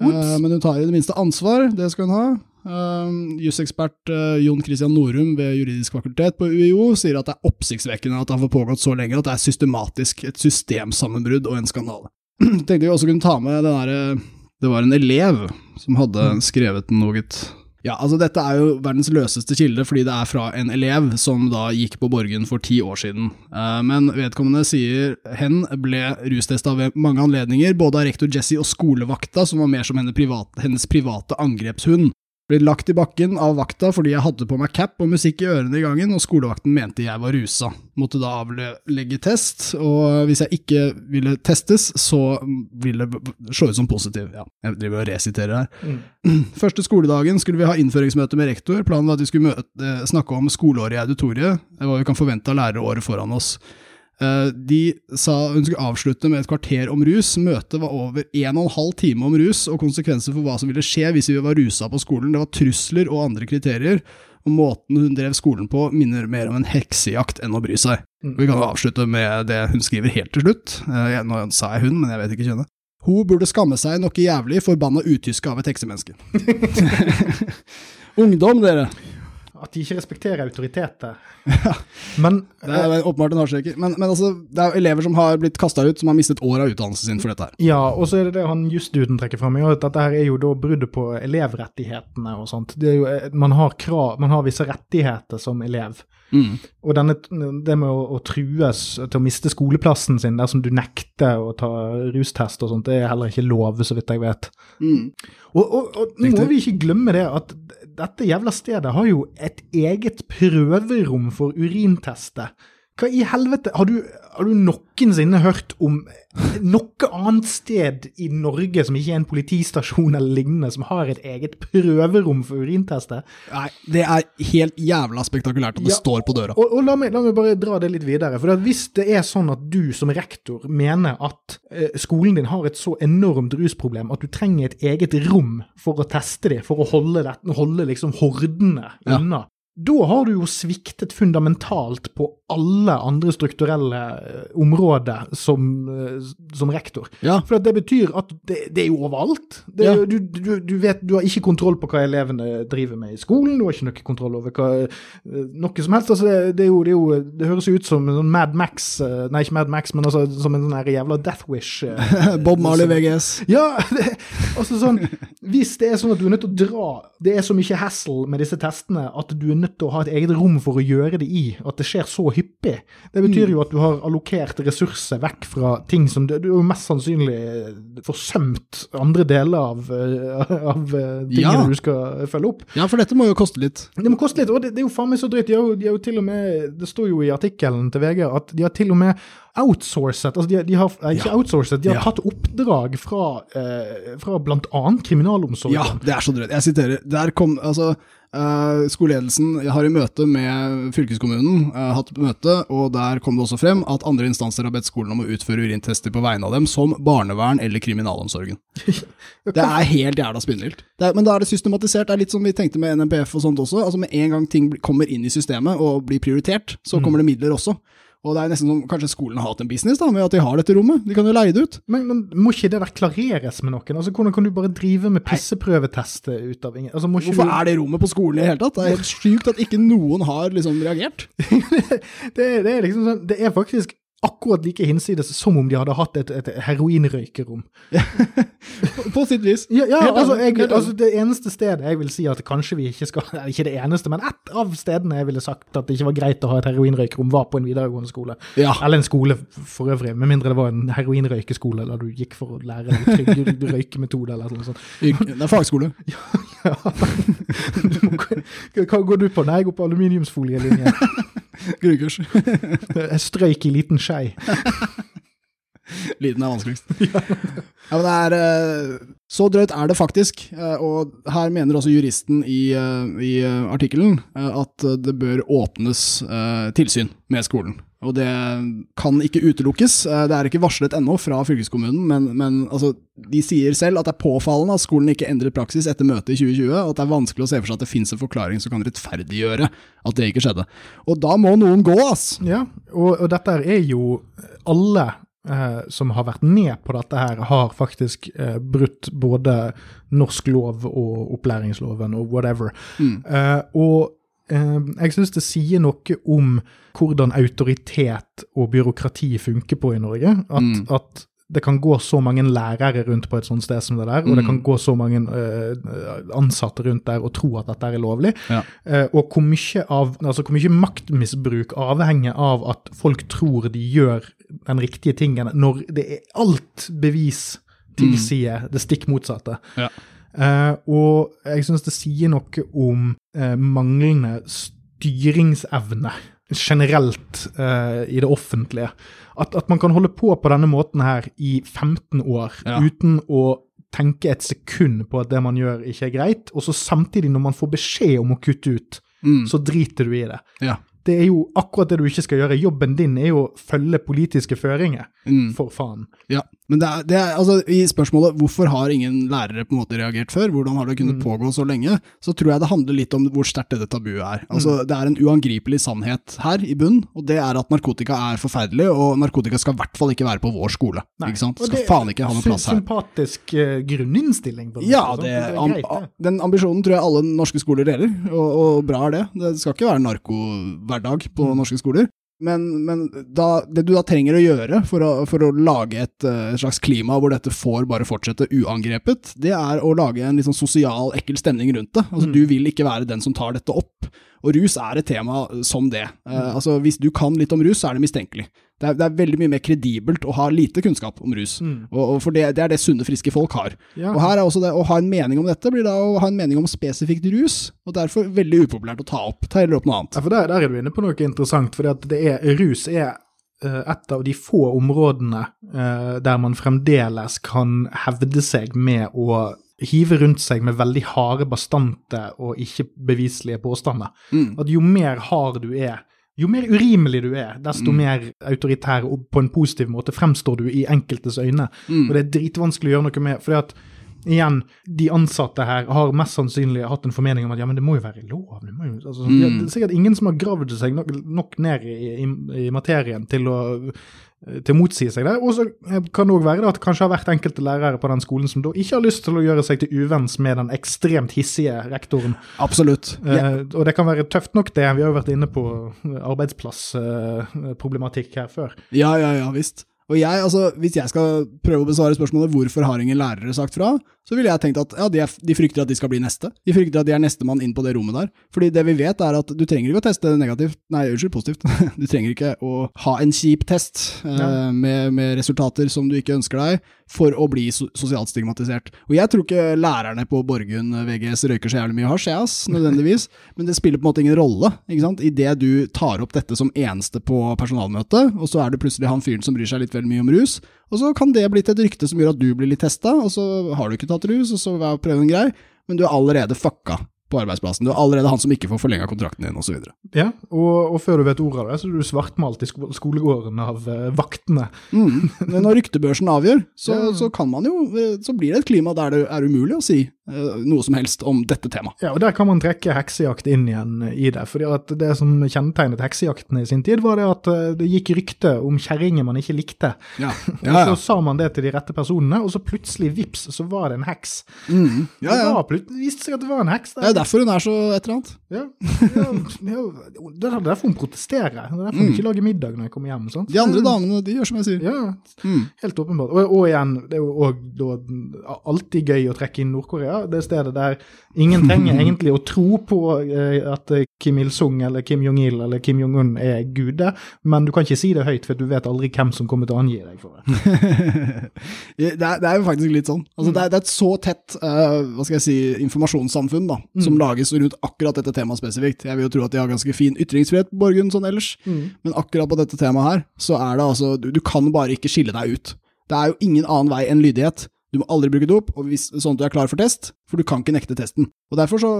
Eh, men hun tar i det minste ansvar, det skal hun ha. Um, Jusekspert uh, Jon Christian Norum ved Juridisk fakultet på UiO sier at det er oppsiktsvekkende at det har pågått så lenge, at det er systematisk et systemsammenbrudd og en skandale. Tenkte vi også kunne ta med den derre Det var en elev som hadde skrevet noe. Ja, altså dette er jo verdens løseste kilde, fordi det er fra en elev som da gikk på Borgen for ti år siden. Eh, Men vedkommende sier hen ble rustesta ved mange anledninger, både av rektor Jesse og skolevakta, som var mer som hennes private, hennes private angrepshund. Ble lagt i bakken av vakta fordi jeg hadde på meg cap og musikk i ørene i gangen, og skolevakten mente jeg var rusa. Måtte da avlegge test, og hvis jeg ikke ville testes, så ville det slå ut som positiv. Ja, jeg driver og resiterer her. Første skoledagen skulle vi ha innføringsmøte med rektor. Planen var at vi skulle møte, snakke om skoleåret i auditoriet, hva vi kan forvente av læreråret foran oss. Eh, De sa hun skulle avslutte med et kvarter om rus. Møtet var over en og en halv time om rus, og konsekvenser for hva som ville skje hvis vi var rusa på skolen. Det var trusler og andre kriterier, og måten hun drev skolen på minner mer om en heksejakt enn å bry seg. Vi kan jo avslutte med det hun skriver helt til slutt. Eh, Nå sa jeg hun, men jeg vet ikke kjønnet. Hun burde skamme seg noe jævlig, forbanna utyske av et heksemenneske. Ungdom, dere. At de ikke respekterer autoriteter. Men Det er åpenbart en hardstreker. Men, men altså, det er jo elever som har blitt kasta ut, som har mistet år av utdannelsen sin for dette her. Ja, og så er det det han jusduden trekker fram, at dette her er jo da bruddet på elevrettighetene og sånt. Det er jo, eh, man, har krav, man har visse rettigheter som elev. Mm. Og denne, det med å, å trues til å miste skoleplassen sin dersom du nekter å ta rustest og sånt, det er heller ikke lov, så vidt jeg vet. Mm. Og, og, og nå må vi ikke glemme det at dette jævla stedet har jo et eget prøverom for urintester. Hva i helvete? Har du, har du noensinne hørt om noe annet sted i Norge som ikke er en politistasjon eller lignende, som har et eget prøverom for urintester? Nei, det er helt jævla spektakulært at det Ja, står på døra. Og, og la, meg, la meg bare dra det litt videre. For Hvis det er sånn at du som rektor mener at eh, skolen din har et så enormt rusproblem at du trenger et eget rom for å teste dem, for å holde, det, holde liksom hordene Ja. Da har du jo sviktet fundamentalt på alle andre strukturelle eh, områder som, eh, som rektor. Ja. For det betyr at det, det er jo overalt. Det, Ja. du, du, du vet, du har ikke kontroll på hva elevene driver med i skolen, du har ikke noe kontroll over hva, eh, noe som helst. Altså det, det, er jo, det, er jo, det høres ut som en sånn Mad Max, nei ikke Mad Max, men altså som en sånn jævla Death Wish. Bob Marley VGS. ja, altså sånn, hvis det er sånn at du er nødt til å dra, det er så mye hassle med disse testene at du er nødt til å ha et eget rom for å gjøre det i, at det skjer så hyppig. Det betyr jo at du har allokert ressurser vekk fra ting som du, du har jo mest sannsynlig forsømt andre deler av, eh, av eh, tingene Ja. du skal følge opp. Ja, for dette må jo koste litt. Det må koste litt, og det, det er jo faen meg så drøyt. De har jo, de har jo til og med, det står jo i artikkelen til VG at de har til og med outsourcet, altså de, de har eh, ikke Ja. outsourcet, de har Ja. tatt oppdrag fra, eh, fra annet kriminalomsorgen. Ja, det er så drøyt. Jeg siterer. Der kom altså eh, Skoleledelsen har i møte med fylkeskommunen eh, hatt møte, og der kom det også frem at andre instanser har bedt skolen om å utføre urintester på vegne av dem, som barnevern eller kriminalomsorgen. Det er helt jævla spinnvilt. Men da er det systematisert. Det er litt som vi tenkte med NMPF og sånt også. Altså Med en gang ting kommer inn i systemet og blir prioritert, så kommer det midler også. Og det er nesten som kanskje skolen har hatt en business da, med at de har dette rommet. De kan jo leie det ut. Men, men må ikke det klareres med noen? Altså, Hvordan kan du bare drive med pisseprøvetester ut av ingen altså, Hvorfor du, er det rommet på skolen i det hele tatt? Det er helt sjukt at ikke noen har liksom reagert. det, det er liksom sånn, det er faktisk akkurat like hinsides som om de hadde hatt et, et heroinrøykerom. På sitt vis. Ja, ja altså, jeg, altså Det eneste stedet jeg vil si at kanskje vi ikke skal ikke det eneste, men ett av stedene jeg ville sagt at det ikke var greit å ha et heroinrøykerom, var på en videregående skole. Ja. Eller en skole for øvrig, med mindre det var en heroinrøykeskole der du gikk for å lære en trygg røykemetode eller noe sånt. Det er fagskole. Ja. Må, hva går du på? Nei, jeg går på aluminiumsfolielinje. Grunnkurs. Jeg strøyk i liten skei. Lyden er vanskeligst. ja. men det er eh, Så drøyt er det faktisk, eh, og her mener også juristen i, eh, i artikkelen at det bør åpnes tilsyn med skolen. Og det kan ikke utelukkes. Eh, Det er ikke varslet ennå fra fylkeskommunen, men, men altså, de sier selv at det er påfallende at skolen ikke endret praksis etter møtet i 2020, og at det er vanskelig å se for seg at det finnes en forklaring som kan rettferdiggjøre at det ikke skjedde. Og da må noen gå, ass! Ja, og, og dette er jo alle eh, som har vært med på dette her, har faktisk eh, brutt både norsk lov og opplæringsloven og whatever. Eh, og jeg syns det sier noe om hvordan autoritet og byråkrati funker på i Norge. At, at det kan gå så mange lærere rundt på et sånt sted som det der, og det kan gå så mange uh, ansatte rundt der og tro at dette er lovlig. Ja. Uh, og hvor mye, av, altså hvor mye maktmisbruk avhenger av at folk tror de gjør den riktige tingen, når det er alt bevis tilsier det stikk motsatte. Ja. Eh, og jeg synes det sier noe om eh, manglende styringsevne generelt uh, i det offentlige. At, at man kan holde på på denne måten her i 15 år Ja. uten å tenke et sekund på at det man gjør ikke er greit, og så samtidig når man får beskjed om å kutte ut, Mm. så driter du i det. Ja. Det er jo akkurat det du ikke skal gjøre. Jobben din er jo å følge politiske føringer, Mm. for faen. Ja, men det er, det er altså i spørsmålet hvorfor har ingen lærere på en måte reagert før, hvordan har det kunnet Mm. pågå så lenge, så tror jeg det handler litt om hvor sterkt dette tabuet er. Mm. Altså Det er en uangripelig sannhet her i bunn, og det er at narkotika er forferdelig, og narkotika skal i hvert fall ikke være på vår skole. ikke sant? Skal det- faen ikke ha noen plass her. Sympatisk uh, grunninnstilling. på det, Ja, det, am, greit, den ambisjonen tror jeg alle norske skoler deler, og, og bra er det. Det skal ikke være narkohverdag på Mm. norske skoler. Men, men da, det du da trenger å gjøre for å, for å lage et, eh, et slags klima hvor dette får bare fortsette uangrepet, det er å lage en litt sånn sosial, ekkel stemning rundt det. Altså, Mm. Du vil ikke være den som tar dette opp. Og rus er et tema som det. Eh, altså, Hvis du kan litt om rus, så er det mistenkelig. Det er, det er veldig mye mer kredibelt å ha lite kunnskap om rus, og, og for det, det er det sunne, friske folk har. Ja. Og her er også det å ha en mening om dette, blir da å ha en mening om spesifikt rus, og derfor veldig upopulært å ta opp. Ta heller opp noe annet. Ja, for der, der er du inne på noe interessant, for det rus er eh, et av de få områdene uh, der man fremdeles kan hevde seg med å hive rundt seg med veldig harde, bastante og ikke beviselige påstander. Mm. At jo mer hard du er, jo mer urimelig du er, desto Mm. mer autoritær og på en positiv måte fremstår du i enkeltes øyne. Mm. Og det er dritvanskelig å gjøre noe med. fordi at Igjen, de ansatte her har mest sannsynlig hatt en formening om at ja, men det må jo være lov. Det, jo, altså, Mm. det er sikkert ingen som har gravd seg nok, nok ned i, i, i materien til å, til å motsi seg det. Og så kan det òg være at det kanskje har vært enkelte lærere på den skolen som da ikke har lyst til å gjøre seg til uvenns med den ekstremt hissige rektoren. Absolutt. Yeah. Eh, og det kan være tøft nok, det. Vi har jo vært inne på arbeidsplassproblematikk her før. Ja, ja, ja, visst. Og jeg, altså, Hvis jeg skal prøve å besvare spørsmålet hvorfor har ingen lærere sagt fra, så ville jeg tenkt at ja, de, er, de frykter at de skal bli neste. De frykter at de er nestemann inn på det rommet der. Fordi det vi vet er at du trenger ikke å teste negativt, nei, unnskyld, positivt. Du trenger ikke å ha en kjip test eh, Ja. med, med resultater som du ikke ønsker deg, for å bli so sosialt stigmatisert. Og jeg tror ikke lærerne på Borgund VGS røyker så jævlig mye hasj, jeg, ass, nødvendigvis. Men det spiller på en måte ingen rolle, ikke sant. Idet du tar opp dette som eneste på personalmøtet, og så er du plutselig han fyren som bryr seg litt vel mye om rus, og så kan det bli til et rykte som gjør at du blir litt testa, og så har du ikke tatt rus, og så er prøven grei, men du er allerede fucka på arbeidsplassen. Du er allerede han som ikke får forlenga kontrakten din, osv. Ja, og, og før du vet ordet av det, så er du svartmalt i sko skolegården av eh, vaktene. Mm. Men når ryktebørsen avgjør, så, Ja. så kan man jo eh, Så blir det et klima der det er umulig å si eh, noe som helst om dette temaet. Ja, og der kan man trekke heksejakt inn igjen i det. fordi at det som kjennetegnet heksejaktene i sin tid, var det at det gikk rykte om kjerringer man ikke likte. Ja, Og så sa man det til de rette personene, og så plutselig, vips, så var det en heks. Mm. ja, Det ja. var viste seg at det var en heks. Det er derfor hun er så et eller annet. Ja, ja, ja, det er derfor hun protesterer. Det er derfor hun Mm. ikke lager middag når jeg kommer hjem. sant? De andre damene de gjør som jeg sier. Ja, Mm. helt åpenbart. Og, og igjen, det er jo også alltid gøy å trekke inn Nord-Korea. Det stedet der ingen trenger egentlig å tro på eh, at eh, Kim Il-sung eller Kim Jong-il eller Kim Jong-un er gude, men du kan ikke si det høyt, for du vet aldri hvem som kommer til å angi deg for det. det, er, det er jo faktisk litt sånn. Altså, det, er, det er et så tett uh, hva skal jeg si, informasjonssamfunn da, som lages rundt akkurat dette temaet spesifikt. Jeg vil jo tro at de har ganske fin ytringsfrihet på Borgund sånn ellers, men akkurat på dette temaet her, så er det altså du, du kan bare ikke skille deg ut. Det er jo ingen annen vei enn lydighet. Du må aldri bruke dop, og hvis, sånn at du er klar for test, for du kan ikke nekte testen. Og derfor så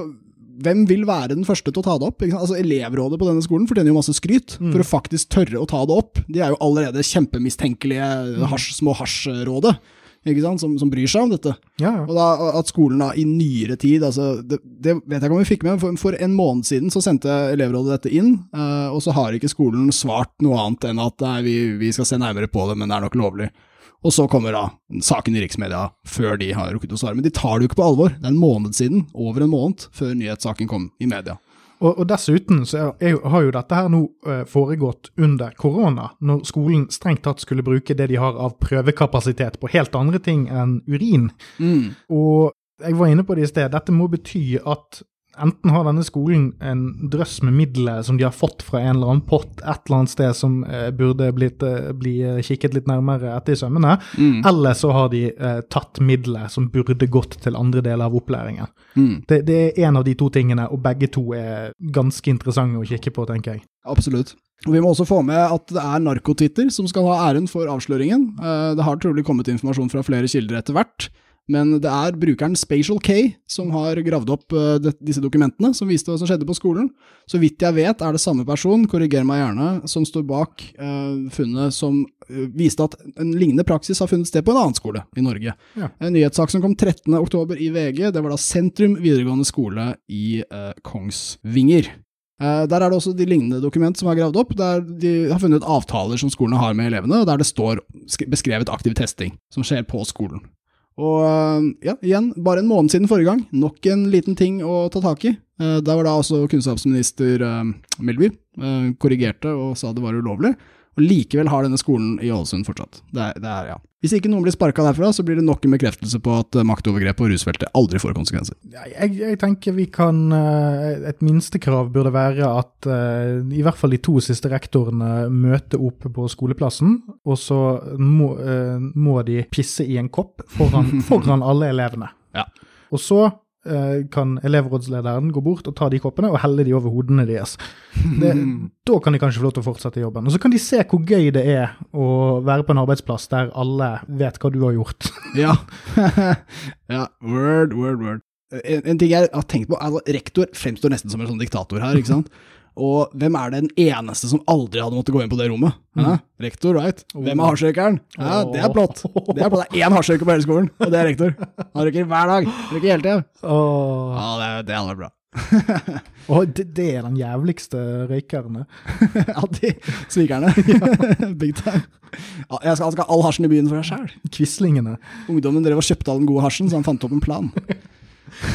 hvem vil være den første til å ta det opp? Altså Elevrådet på denne skolen fortjener jo masse skryt for å faktisk tørre å ta det opp. De er jo allerede kjempemistenkelige hasj, små hasjrådet? Som, som bryr seg om dette. Ja, Og da, at skolen da i nyere tid, altså, det, det vet jeg ikke om vi fikk med, for, for en måned siden så sendte elevrådet dette inn, uh, og så har ikke skolen svart noe annet enn at nei, vi, vi skal se nærmere på det, men det er nok lovlig. Og så kommer da saken i riksmedia før de har rukket å svare. Men de tar det jo ikke på alvor. Det er en måned siden, over en måned, før nyhetssaken kom i media. Og, og dessuten så er, er, har jo dette her nå eh, foregått under korona, når skolen strengt tatt skulle bruke det de har av prøvekapasitet på helt andre ting enn urin. Og jeg var inne på det i sted, dette må bety at enten har denne skolen en drøss med midler som de har fått fra en eller annen pott et eller annet sted som eh, burde blitt, eh, bli eh, kikket litt nærmere etter i sømmene, eller så har de eh, tatt midler som burde gått til andre deler av opplæringen. Mm. Det, det er en av de to tingene, og begge to er ganske interessante å kikke på, tenker jeg. Absolutt. Vi må også få med at det er narkotitter som skal ha æren for avsløringen. Eh, Det har trolig kommet informasjon fra flere kilder etter hvert, men det er brukeren Spatial K som har gravd opp eh, disse dokumentene som viste hva som skjedde på skolen. Så vidt jeg vet er det samme person, korriger meg gjerne, som står bak eh, funnet som eh, viste at en lignende praksis har funnet sted på en annen skole i Norge. Ja. En nyhetssak som kom 13. oktober i VG, det var da Sentrum videregående skole i eh, Kongsvinger. Eh, Der er det også de lignende dokument som er gravd opp, der de har funnet avtaler som skolene har med elevene, og der det står beskrevet aktiv testing som skjer på skolen. Og eh, ja, igjen, bare en måned siden forrige gang, nok en liten ting å ta tak i. Eh, Der var da også kunnskapsminister eh, Melby korrigerte og sa det var ulovlig. Og likevel har denne skolen i Ålesund fortsatt. Det er, det er, ja. Hvis ikke noen blir sparka derfra, så blir det nok en bekreftelse på at eh, maktovergrep på rusfeltet aldri får konsekvenser. Jeg, jeg tenker vi kan eh, Et minstekrav burde være at eh, i hvert fall de to siste rektorene møter opp på skoleplassen, og så må, må de pisse i en kopp foran, foran alle elevene. Ja. Og så kan elevrådslederen gå bort og ta de koppene og helle de over hodene deres. Det, da kan de kanskje få lov til å fortsette jobben. Og så kan de se hvor gøy det er å være på en arbeidsplass der alle vet hva du har gjort. Ja. ja. Word, word, word. En, en ting jeg har tenkt på, er at rektor fremstår nesten som en sånn diktator her, ikke sant? Og hvem er den eneste som aldri hadde måttet gå inn på det rommet? Hæ? Rektor, right? Hvem er hasjrøykeren? Ja, det er plott. Det er. Det er én hasjrøyker på hele skolen, og det er rektor. Han røyker hver dag. Røyker hele tida. Ja, det, det hadde vært bra. Og det, det er den jævligste røykerne. ja, de svikerne. Big time. Jeg skal, jeg skal ha all hasjen i byen for seg sjæl. Quislingene. Ungdommen drev og kjøpte all den gode hasjen, så han fant opp en plan.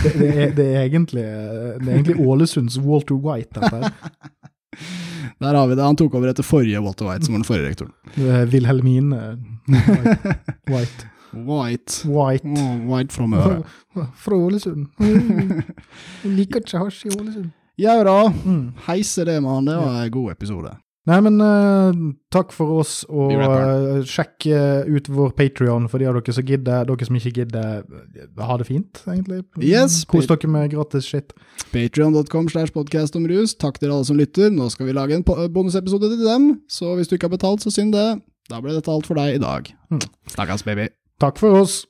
Det, det, er, det, er egentlig, det er egentlig Ålesunds Walter White, dette. her. Der har vi det. Han tok over etter forrige Walter White, som var den forrige rektoren. Er Wilhelmine White. White. White. Oh, white fra Øre. Fra Ålesund. Jeg liker ikke hasj i Ålesund. Ja da. Mm. Heise det, mann. Det var en god episode. Nei, men uh, takk for oss, og uh, sjekk uh, ut vår Patrion for de av dere som gidder. Dere som ikke gidder, ha det fint, egentlig. Yes, Kos dere med gratis shit. Patreon.com slash podcast om rus. Takk til alle som lytter. Nå skal vi lage en bonusepisode til dem, så hvis du ikke har betalt, så synd det. Da ble dette alt for deg i dag. Mm. Snakkes, baby. Takk for oss.